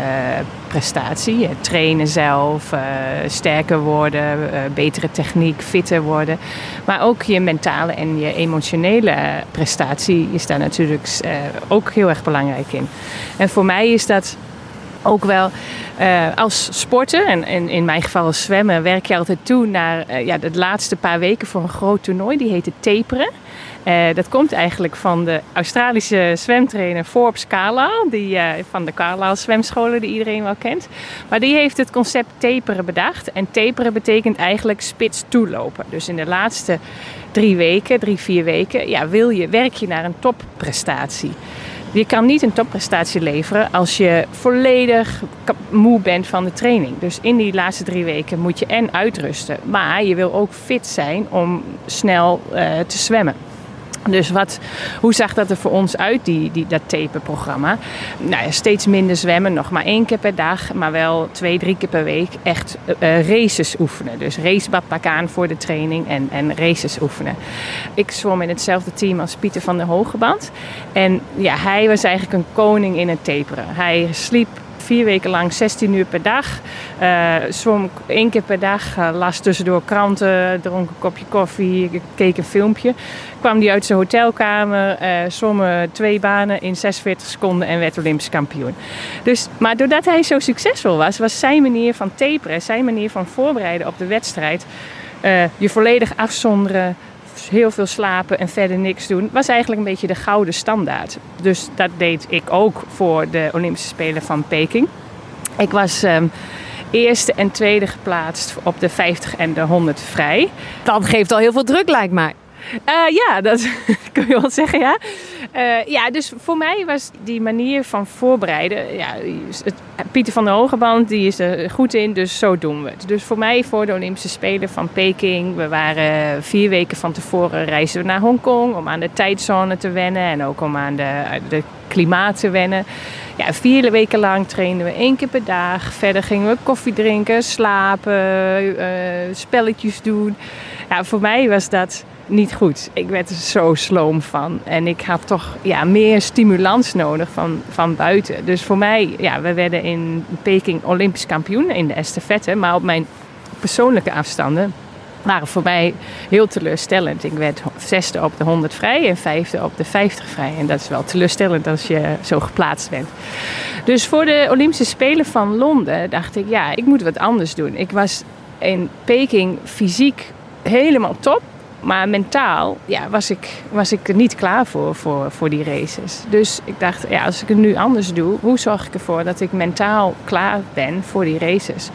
[SPEAKER 8] prestatie, je trainen zelf, uh, sterker worden, uh, betere techniek, fitter worden. Maar ook je mentale en je emotionele prestatie is daar natuurlijk ook heel erg belangrijk in. En voor mij is dat ook wel uh, als sporter, en, in mijn geval als zwemmen, werk je altijd toe naar uh, ja, de laatste paar weken voor een groot toernooi. Die heet Taperen. Uh, dat komt eigenlijk van de Australische zwemtrainer Forbes Carlyle, die, van de Carlyle zwemscholen die iedereen wel kent. Maar die heeft het concept taperen bedacht. En taperen betekent eigenlijk spits toelopen. Dus in de laatste drie weken, drie, vier weken, ja, wil je, werk je naar een topprestatie. Je kan niet een topprestatie leveren als je volledig moe bent van de training. Dus in die laatste drie weken moet je en uitrusten. Maar je wil ook fit zijn om snel uh, te zwemmen. Dus wat, hoe zag dat er voor ons uit, die, die, dat taperprogramma? Nou steeds minder zwemmen, nog maar één keer per dag, maar wel twee, drie keer per week echt uh, races oefenen. Dus racebadpak aan voor de training en, en races oefenen. Ik zwom in hetzelfde team als Pieter van der Hogeband. En ja, hij was eigenlijk een koning in het taperen. Hij sliep vier weken lang 16 uur per dag. Uh, zwom één keer per dag, uh, las tussendoor kranten, dronk een kopje koffie, keek een filmpje. Kwam hij uit zijn hotelkamer, uh, zwom twee banen in 46 seconden en werd Olympisch kampioen. Dus, maar doordat hij zo succesvol was, was zijn manier van taperen, zijn manier van voorbereiden op de wedstrijd, je volledig afzonderen, heel veel slapen en verder niks doen, was eigenlijk een beetje de gouden standaard. Dus dat deed ik ook voor de Olympische Spelen van Peking. Ik was um, eerste en tweede geplaatst op de 50 en de 100 vrij.
[SPEAKER 1] Dat geeft al heel veel druk, lijkt mij.
[SPEAKER 8] Uh, ja, dat kun je wel zeggen, ja. Uh, ja, dus voor mij was die manier van voorbereiden... Ja, het, Pieter van der Hogeband die is er goed in, dus zo doen we het. Dus voor mij voor de Olympische Spelen van Peking... we waren vier weken van tevoren reizen we naar Hongkong... om aan de tijdzone te wennen en ook om aan de, de klimaat te wennen. Ja, vier weken lang trainden we één keer per dag. Verder gingen we koffie drinken, slapen, uh, spelletjes doen. Ja, voor mij was dat niet goed. Ik werd er zo sloom van. En ik had toch ja, meer stimulans nodig van, van buiten. Dus voor mij, ja, we werden in Peking Olympisch kampioen in de estafette. Maar op mijn persoonlijke afstanden waren voor mij heel teleurstellend. Ik werd zesde op de 100 vrij en vijfde op de 50 vrij. En dat is wel teleurstellend als je zo geplaatst bent. Dus voor de Olympische Spelen van Londen dacht ik, ja, ik moet wat anders doen. Ik was in Peking fysiek helemaal top. Maar mentaal ja, was, ik, was ik er niet klaar voor, voor, voor die races. Dus ik dacht, ja, als ik het nu anders doe, hoe zorg ik ervoor dat ik mentaal klaar ben voor die races?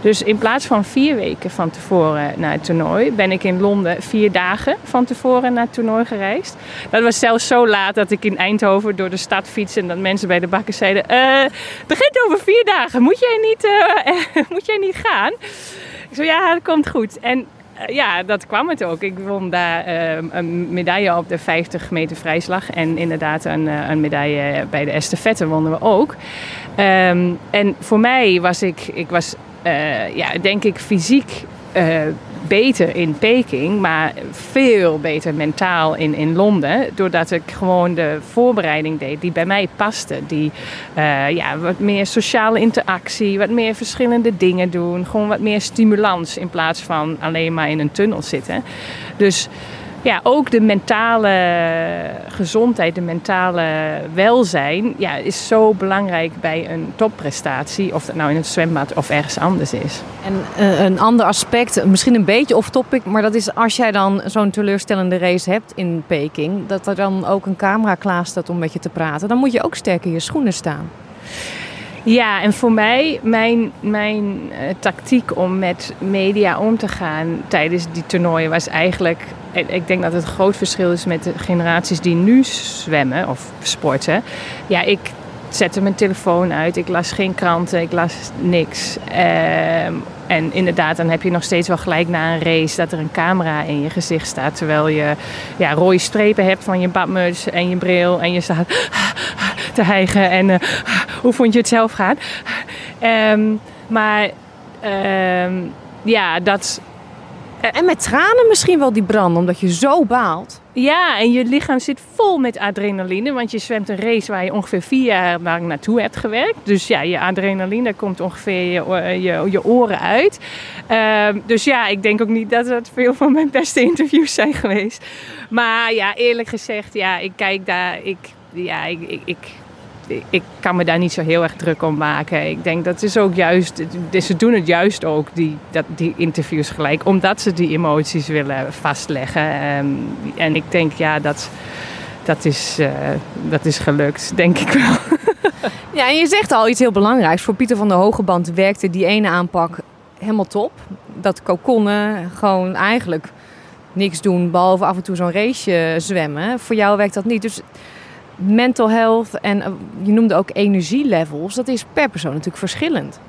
[SPEAKER 8] Dus in plaats van vier weken van tevoren naar het toernooi, ben ik in Londen vier dagen van tevoren naar het toernooi gereisd. Dat was zelfs zo laat dat ik in Eindhoven door de stad fiets en dat mensen bij de bakken zeiden: uh, Het begint over vier dagen, moet jij niet, uh, moet jij niet gaan? Ik zei: Ja, dat komt goed. En ja, dat kwam het ook. Ik won daar uh, een medaille op de 50 meter vrijslag. En inderdaad een, uh, een medaille bij de estafette wonnen we ook. Um, en voor mij was ik, ik was ja, denk ik fysiek beter in Peking, maar veel beter mentaal in, in Londen. Doordat ik gewoon de voorbereiding deed die bij mij paste. Die uh, ja, wat meer sociale interactie, wat meer verschillende dingen doen. Gewoon wat meer stimulans in plaats van alleen maar in een tunnel zitten. Dus ja, ook de mentale gezondheid, de mentale welzijn, ja, is zo belangrijk bij een topprestatie. Of dat nou in het zwembad of ergens anders is.
[SPEAKER 1] En uh, een ander aspect, misschien een beetje off-topic, maar dat is als jij dan zo'n teleurstellende race hebt in Peking, dat er dan ook een camera klaar staat om met je te praten, dan moet je ook sterk in je schoenen staan.
[SPEAKER 8] Ja, en voor mij, mijn, mijn uh, tactiek om met media om te gaan tijdens die toernooien was eigenlijk. Ik denk dat het groot verschil is met de generaties die nu zwemmen of sporten. Ja, ik zette mijn telefoon uit, ik las geen kranten, ik las niks. Uh, en inderdaad, dan heb je nog steeds wel gelijk na een race dat er een camera in je gezicht staat. Terwijl je ja, rode strepen hebt van je badmuts en je bril. En je staat te hijgen. En uh, hoe vond je het zelf gaan? Um, maar um, ja, dat
[SPEAKER 1] en met tranen misschien wel die brand, omdat je zo baalt.
[SPEAKER 8] Ja, en je lichaam zit vol met adrenaline. Want je zwemt een race waar je ongeveer vier jaar lang naartoe hebt gewerkt. Dus ja, je adrenaline komt ongeveer je, je, oren uit. Um, dus ja, ik denk ook niet dat het veel van mijn beste interviews zijn geweest. Maar ja, eerlijk gezegd, ja, ik kijk daar. Ik, ja, ik, ik ik kan me daar niet zo heel erg druk om maken. Ik denk dat is ook juist, ze doen het juist ook, die, dat, die interviews gelijk, omdat ze die emoties willen vastleggen. Um, en ik denk, ja, dat, dat, is, uh, dat is gelukt, denk ik wel.
[SPEAKER 1] Ja, en je zegt al iets heel belangrijks. Voor Pieter van der Hogeband werkte die ene aanpak helemaal top. Dat kokonnen, gewoon eigenlijk niks doen, behalve af en toe zo'n race zwemmen. Voor jou werkt dat niet. Dus mental health en eh, je noemde ook energielevels, dat is per persoon natuurlijk verschillend.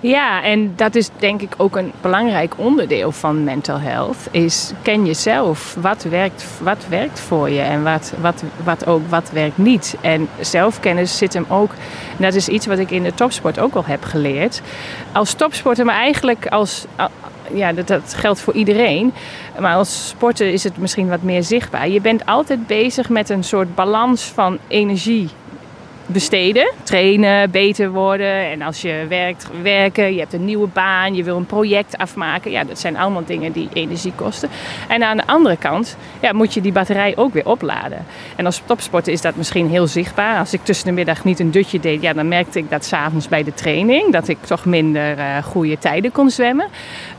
[SPEAKER 8] Ja, en dat is denk ik ook een belangrijk onderdeel van mental health. Is ken jezelf. Wat werkt, wat werkt voor je en wat, wat, wat, ook, wat werkt niet. En zelfkennis zit hem ook. dat is iets wat ik in de topsport ook al heb geleerd. Als topsporter, maar eigenlijk als, ja, dat, geldt voor iedereen. Maar als sporter is het misschien wat meer zichtbaar. Je bent altijd bezig met een soort balans van energie besteden. Trainen, beter worden. En als je werkt, werken, je hebt een nieuwe baan, je wil een project afmaken. Ja, dat zijn allemaal dingen die energie kosten. En aan de andere kant ja, moet je die batterij ook weer opladen. En als topsporter is dat misschien heel zichtbaar. Als ik tussen de middag niet een dutje deed, ja, dan merkte ik dat s'avonds bij de training. Dat ik toch minder uh, goede tijden kon zwemmen.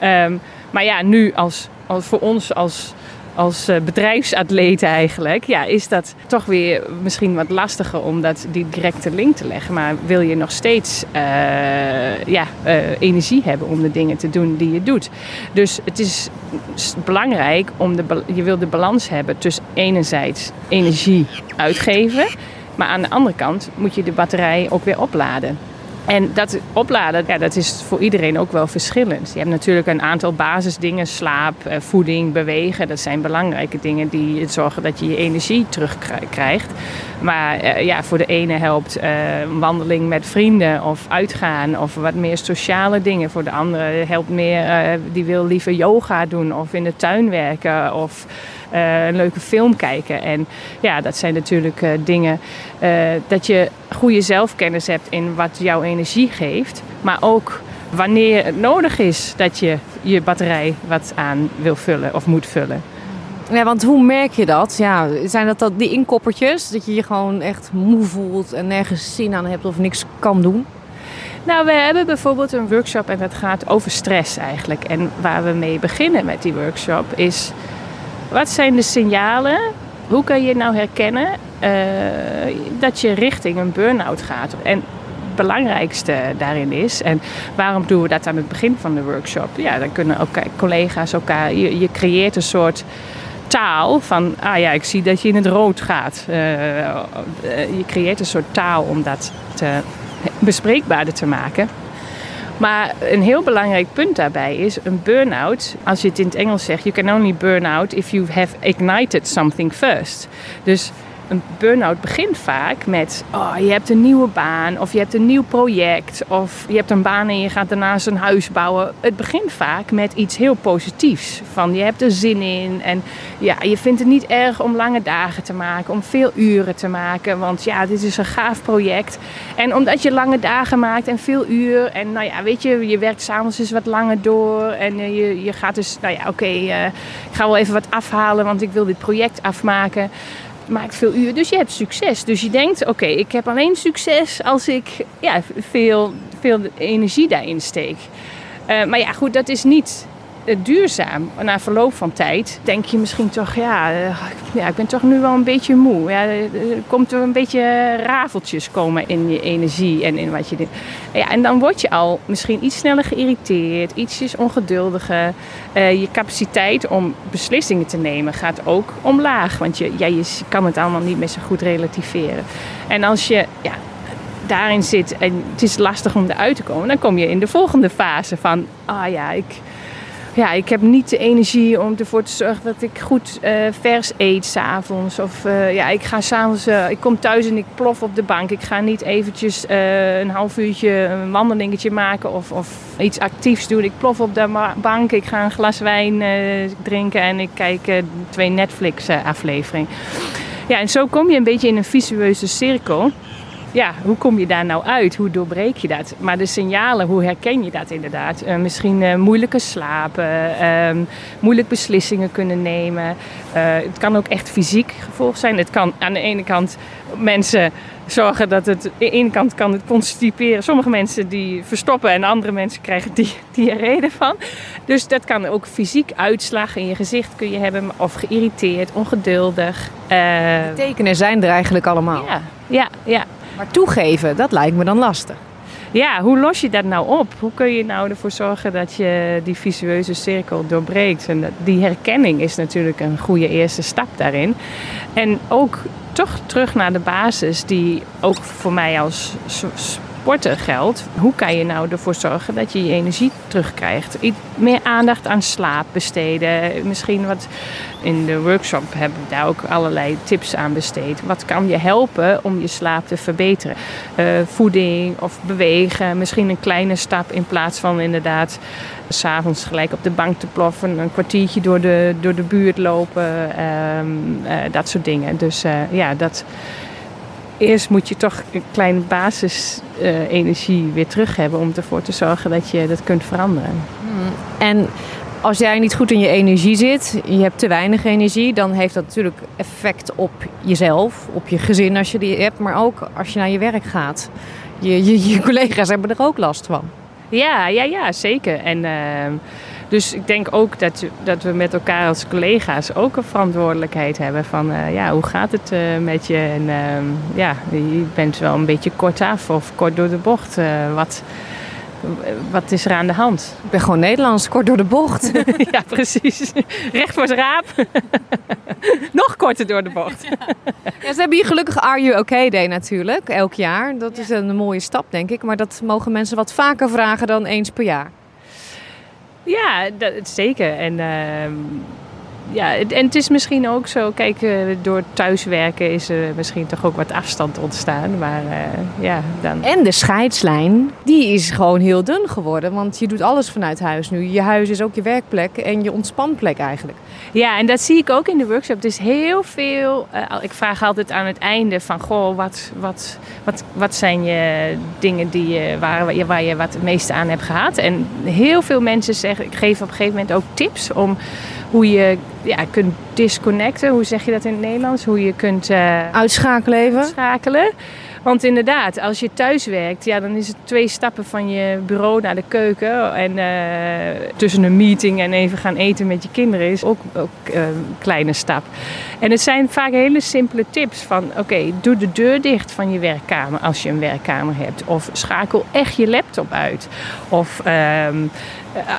[SPEAKER 8] Um, maar ja, nu als voor ons als als eh, bedrijfsatleet eigenlijk, ja, is dat toch weer misschien wat lastiger om dat, die directe link te leggen. Maar wil je nog steeds uh, ja, uh, energie hebben om de dingen te doen die je doet. Dus het is belangrijk om de, je wil de balans hebben tussen enerzijds energie uitgeven. Maar aan de andere kant moet je de batterij ook weer opladen. En dat opladen, ja, dat is voor iedereen ook wel verschillend. Je hebt natuurlijk een aantal basisdingen, slaap, eh, voeding, bewegen. Dat zijn belangrijke dingen die zorgen dat je je energie terugkrijgt. Maar uh, ja, voor de ene helpt een wandeling met vrienden of uitgaan of wat meer sociale dingen. Voor de andere helpt meer, die wil liever yoga doen of in de tuin werken of uh, een leuke film kijken. En ja, dat zijn natuurlijk uh, dingen uh, dat je goede zelfkennis hebt in wat jouw energie geeft. Maar ook wanneer het nodig is dat je je batterij wat aan wil vullen of moet vullen.
[SPEAKER 1] Ja, want hoe merk je dat? Ja, zijn dat, dat die inkoppertjes? Dat je je gewoon echt moe voelt en nergens zin aan hebt of niks kan doen?
[SPEAKER 8] Nou, we hebben bijvoorbeeld een workshop en dat gaat over stress eigenlijk. En waar we mee beginnen met die workshop is wat zijn de signalen? Hoe kan je nou herkennen uh, dat je richting een burn-out gaat? En het belangrijkste daarin is, en waarom doen we dat aan het begin van de workshop? Ja, dan kunnen ook collega's elkaar, je, je creëert een soort taal van, ah ja, ik zie dat je in het rood gaat. Uh, je creëert een soort taal om dat te, bespreekbaarder te maken. Maar een heel belangrijk punt daarbij is een burn-out. Als je het in het Engels zegt, you can only burn out if you have ignited something first. Dus een burn-out begint vaak met: oh, je hebt een nieuwe baan, of je hebt een nieuw project, of je hebt een baan en je gaat daarnaast een huis bouwen. Het begint vaak met iets heel positiefs. Van je hebt er zin in en ja, je vindt het niet erg om lange dagen te maken, om veel uren te maken, want ja, dit is een gaaf project. En omdat je lange dagen maakt en veel uur, en nou ja, weet je, je werkt s'avonds eens wat langer door en je, je gaat dus, nou ja, oké, uh, ik ga wel even wat afhalen, want ik wil dit project afmaken maakt veel uur, dus je hebt succes. Dus je denkt, oké, ik heb alleen succes als ik ja, veel, veel energie daarin steek. Uh, maar ja, goed, dat is niet eh, duurzaam. Na verloop van tijd denk je misschien toch, ja, eh, ja, ik ben toch nu wel een beetje moe. Ja, er komt er een beetje rafeltjes komen in je energie en in wat je doet. Ja, en dan word je al misschien iets sneller geïrriteerd, ietsjes ongeduldiger. Uh, je capaciteit om beslissingen te nemen gaat ook omlaag. Want je, ja, je kan het allemaal niet meer zo goed relativeren. En als je ja, daarin zit en het is lastig om eruit te komen, dan kom je in de volgende fase van, ah ja, ik, ja, ik heb niet de energie om ervoor te zorgen dat ik goed uh, vers eet s'avonds. Of uh, ja, ik ga s'avonds, uh, ik kom thuis en ik plof op de bank. Ik ga niet eventjes een half uurtje een wandelingetje maken of, of iets actiefs doen. Ik plof op de bank, ik ga een glas wijn drinken en ik kijk twee Netflix afleveringen. Ja, en zo kom je een beetje in een visueuze cirkel ja, hoe kom je daar nou uit? Hoe doorbreek je dat? Maar de signalen, hoe herken je dat inderdaad? Uh, misschien uh, moeilijke slapen, uh, moeilijk beslissingen kunnen nemen. Uh, het kan ook echt fysiek gevolg zijn. Het kan aan de ene kant mensen zorgen dat het... Aan de ene kant kan het constiperen. Sommige mensen die verstoppen en andere mensen krijgen die, diarree van. Dus dat kan ook fysiek uitslagen in je gezicht kun je hebben. Of geïrriteerd, ongeduldig.
[SPEAKER 1] de tekenen zijn er eigenlijk allemaal.
[SPEAKER 8] Ja, ja, ja.
[SPEAKER 1] Maar toegeven, dat lijkt me dan lastig.
[SPEAKER 8] Ja, hoe los je dat nou op? Hoe kun je nou ervoor zorgen dat je die visueuze cirkel doorbreekt? En die herkenning is natuurlijk een goede eerste stap daarin. En ook toch terug naar de basis, die ook voor mij als sporten geldt. Hoe kan je nou ervoor zorgen dat je je energie terugkrijgt? Meer aandacht aan slaap besteden. Misschien wat in de workshop hebben we daar ook allerlei tips aan besteed. Wat kan je helpen om je slaap te verbeteren? Uh, voeding of bewegen. Misschien een kleine stap in plaats van inderdaad s'avonds gelijk op de bank te ploffen. Een kwartiertje door de, door de buurt lopen. Uh, uh, dat soort dingen. Dus ja, dat eerst moet je toch een kleine basisenergie uh, weer terug hebben om ervoor te zorgen dat je dat kunt veranderen.
[SPEAKER 1] Hmm. En als jij niet goed in je energie zit, je hebt te weinig energie, dan heeft dat natuurlijk effect op jezelf, op je gezin als je die hebt, maar ook als je naar je werk gaat. Je, je, je collega's hebben er ook last van.
[SPEAKER 8] Ja, ja, ja, zeker. En uh, dus ik denk ook dat, dat we met elkaar als collega's ook een verantwoordelijkheid hebben van uh, ja, hoe gaat het uh, met je? En uh, ja, je bent wel een beetje kort af of kort door de bocht. Eh, wat, wat is er aan de hand?
[SPEAKER 1] Ik ben gewoon Nederlands, kort door de bocht.
[SPEAKER 8] ja, precies. Recht voor zijn raap. Nog korter door de bocht.
[SPEAKER 1] ja. ze hebben hier gelukkig Are You OK Day natuurlijk, elk jaar. Dat is een mooie stap, denk ik. Maar dat mogen mensen wat vaker vragen dan eens per jaar.
[SPEAKER 8] Ja, dat, zeker. En, uh, ja, en het is misschien ook zo, kijk, uh, door thuiswerken is er misschien toch ook wat afstand ontstaan. Maar uh, ja, dan...
[SPEAKER 1] En de scheidslijn, die is gewoon heel dun geworden. Want je doet alles vanuit huis nu. Je huis is ook je werkplek en je ontspanplek eigenlijk.
[SPEAKER 8] Ja, en dat zie ik ook in de workshop. is heel veel. Uh, ik vraag altijd aan het einde van: Goh, wat, wat, wat, wat zijn je dingen die je, waar, je, waar je wat het meeste aan hebt gehad? En heel veel mensen zeggen: Ik geef op een gegeven moment ook tips om hoe je ja, kunt disconnecten. Hoe zeg je dat in het Nederlands? Hoe je kunt uh,
[SPEAKER 1] uitschakelen even.
[SPEAKER 8] Uitschakelen. Want inderdaad, als je thuis werkt, ja, dan is het twee stappen van je bureau naar de keuken. En uh, tussen een meeting en even gaan eten met je kinderen is ook, ook uh, een kleine stap. En het zijn vaak hele simpele tips van oké, doe de deur dicht van je werkkamer als je een werkkamer hebt. Of schakel echt je laptop uit. Of uh,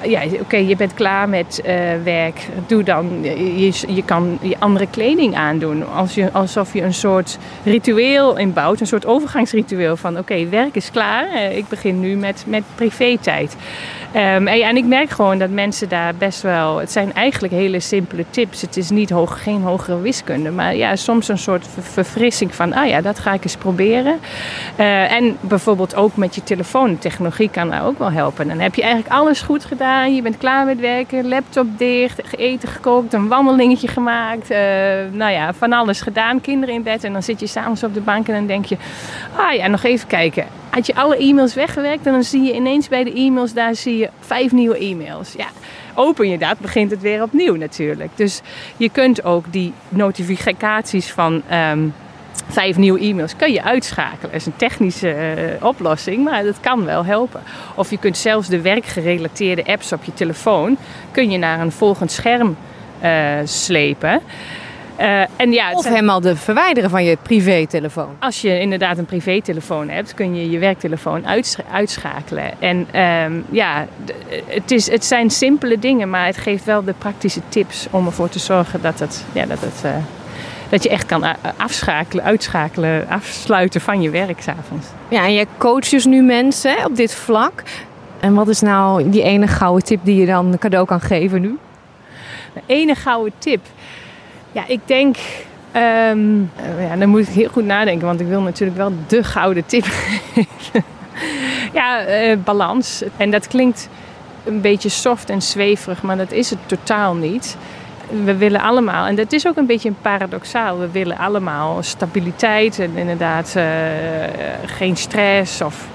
[SPEAKER 8] ja, oké, je bent klaar met uh, werk. Doe dan, je, je kan je andere kleding aandoen. Als je, alsof je een soort ritueel inbouwt, een soort overgangsritueel van oké, werk is klaar. Uh, ik begin nu met, met privé-tijd. Um, en, en, ik merk gewoon dat mensen daar best wel. Het zijn eigenlijk hele simpele tips. Het is niet hoog, geen hogere Maar ja, soms een soort verfrissing van. Ah ja, dat ga ik eens proberen. Uh, en bijvoorbeeld ook met je telefoon. Technologie kan daar ook wel helpen. Dan heb je eigenlijk alles goed gedaan. Je bent klaar met werken. Laptop dicht. Eten gekookt. Een wandelingetje gemaakt. Uh, nou ja, van alles gedaan. Kinderen in bed. En dan zit je s'avonds op de bank en dan denk je. Ah ja, nog even kijken had je alle e-mails weggewerkt en dan zie je ineens bij de e-mails, daar zie je vijf nieuwe e-mails. Ja, open je dat, begint het weer opnieuw natuurlijk. Dus je kunt ook die notificaties van um, vijf nieuwe e-mails kun je uitschakelen. Dat is een technische uh, oplossing, maar dat kan wel helpen. Of je kunt zelfs de werkgerelateerde apps op je telefoon... kun je naar een volgend scherm uh, slepen.
[SPEAKER 1] Uh, en ja, of helemaal de verwijderen van je privételefoon.
[SPEAKER 8] Als je inderdaad een privételefoon hebt, kun je je werktelefoon uitschakelen. En um, ja, het, is, het zijn simpele dingen, maar het geeft wel de praktische tips om ervoor te zorgen dat, het, ja, dat, het, uh, dat je echt kan afschakelen, uitschakelen, afsluiten van je werk s'avonds.
[SPEAKER 1] Ja, en je coacht dus nu mensen op dit vlak. En wat is nou die ene gouden tip die je dan cadeau kan geven nu?
[SPEAKER 8] De ene gouden tip. Ja, ik denk. Um, ja, dan moet ik heel goed nadenken, want ik wil natuurlijk wel de gouden tip geven. ja, uh, balans. En dat klinkt een beetje soft en zweverig, maar dat is het totaal niet. We willen allemaal, en dat is ook een beetje een paradoxaal, we willen allemaal stabiliteit en inderdaad uh, geen stress. Of,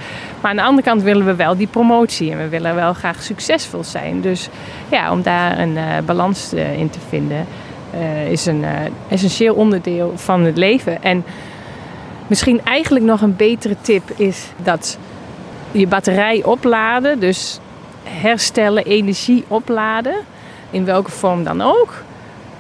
[SPEAKER 8] maar aan de andere kant willen we wel die promotie en we willen wel graag succesvol zijn. Dus ja, om daar een balans in te vinden uh, is een uh, essentieel onderdeel van het leven. En misschien eigenlijk nog een betere tip is dat je batterij opladen, dus herstellen, energie opladen, in welke vorm dan ook,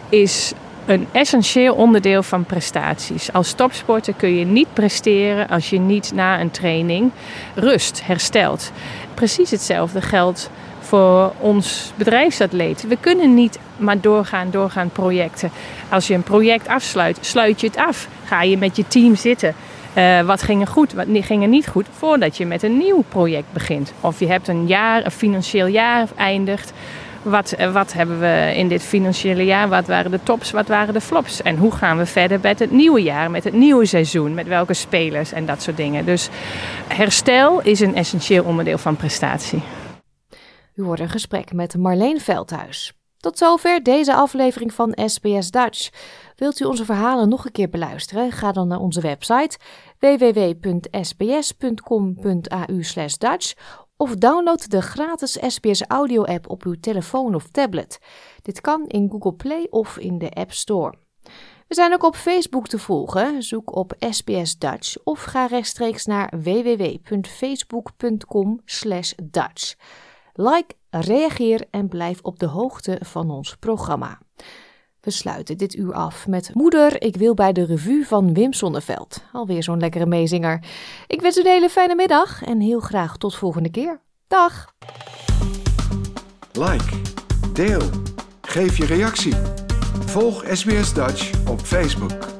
[SPEAKER 8] is een essentieel onderdeel van prestaties. Als topsporter kun je niet presteren als je niet na een training rust, herstelt. Precies hetzelfde geldt voor ons bedrijfsatleet. We kunnen niet maar doorgaan, doorgaan projecten. Als je een project afsluit, sluit je het af. Ga je met je team zitten. Uh, wat ging er goed, wat ging er niet goed, voordat je met een nieuw project begint. Of je hebt een jaar, een financieel jaar eindigt. Wat, eh, wat hebben we in dit financiële jaar? Wat waren de tops, wat waren de flops? En hoe gaan we verder met het nieuwe jaar, met het nieuwe seizoen? Met welke spelers en dat soort dingen. Dus herstel is een essentieel onderdeel van prestatie.
[SPEAKER 1] U hoort een gesprek met Marleen Veldhuis. Tot zover deze aflevering van SBS Dutch. Wilt u onze verhalen nog een keer beluisteren? Ga dan naar onze website www.sbs.com.au/dutch of download de gratis SBS Audio app op uw telefoon of tablet. Dit kan in Google Play of in de App Store. We zijn ook op Facebook te volgen. Zoek op SBS Dutch of ga rechtstreeks naar www.facebook.com/dutch. Like, reageer en blijf op de hoogte van ons programma. We sluiten dit uur af met Moeder, ik wil bij de revue van Wim Sonneveld. Alweer zo'n lekkere meezinger. Ik wens u een hele fijne middag en heel graag tot volgende keer. Dag!
[SPEAKER 2] Like, deel, geef je reactie. Volg SBS Dutch op Facebook.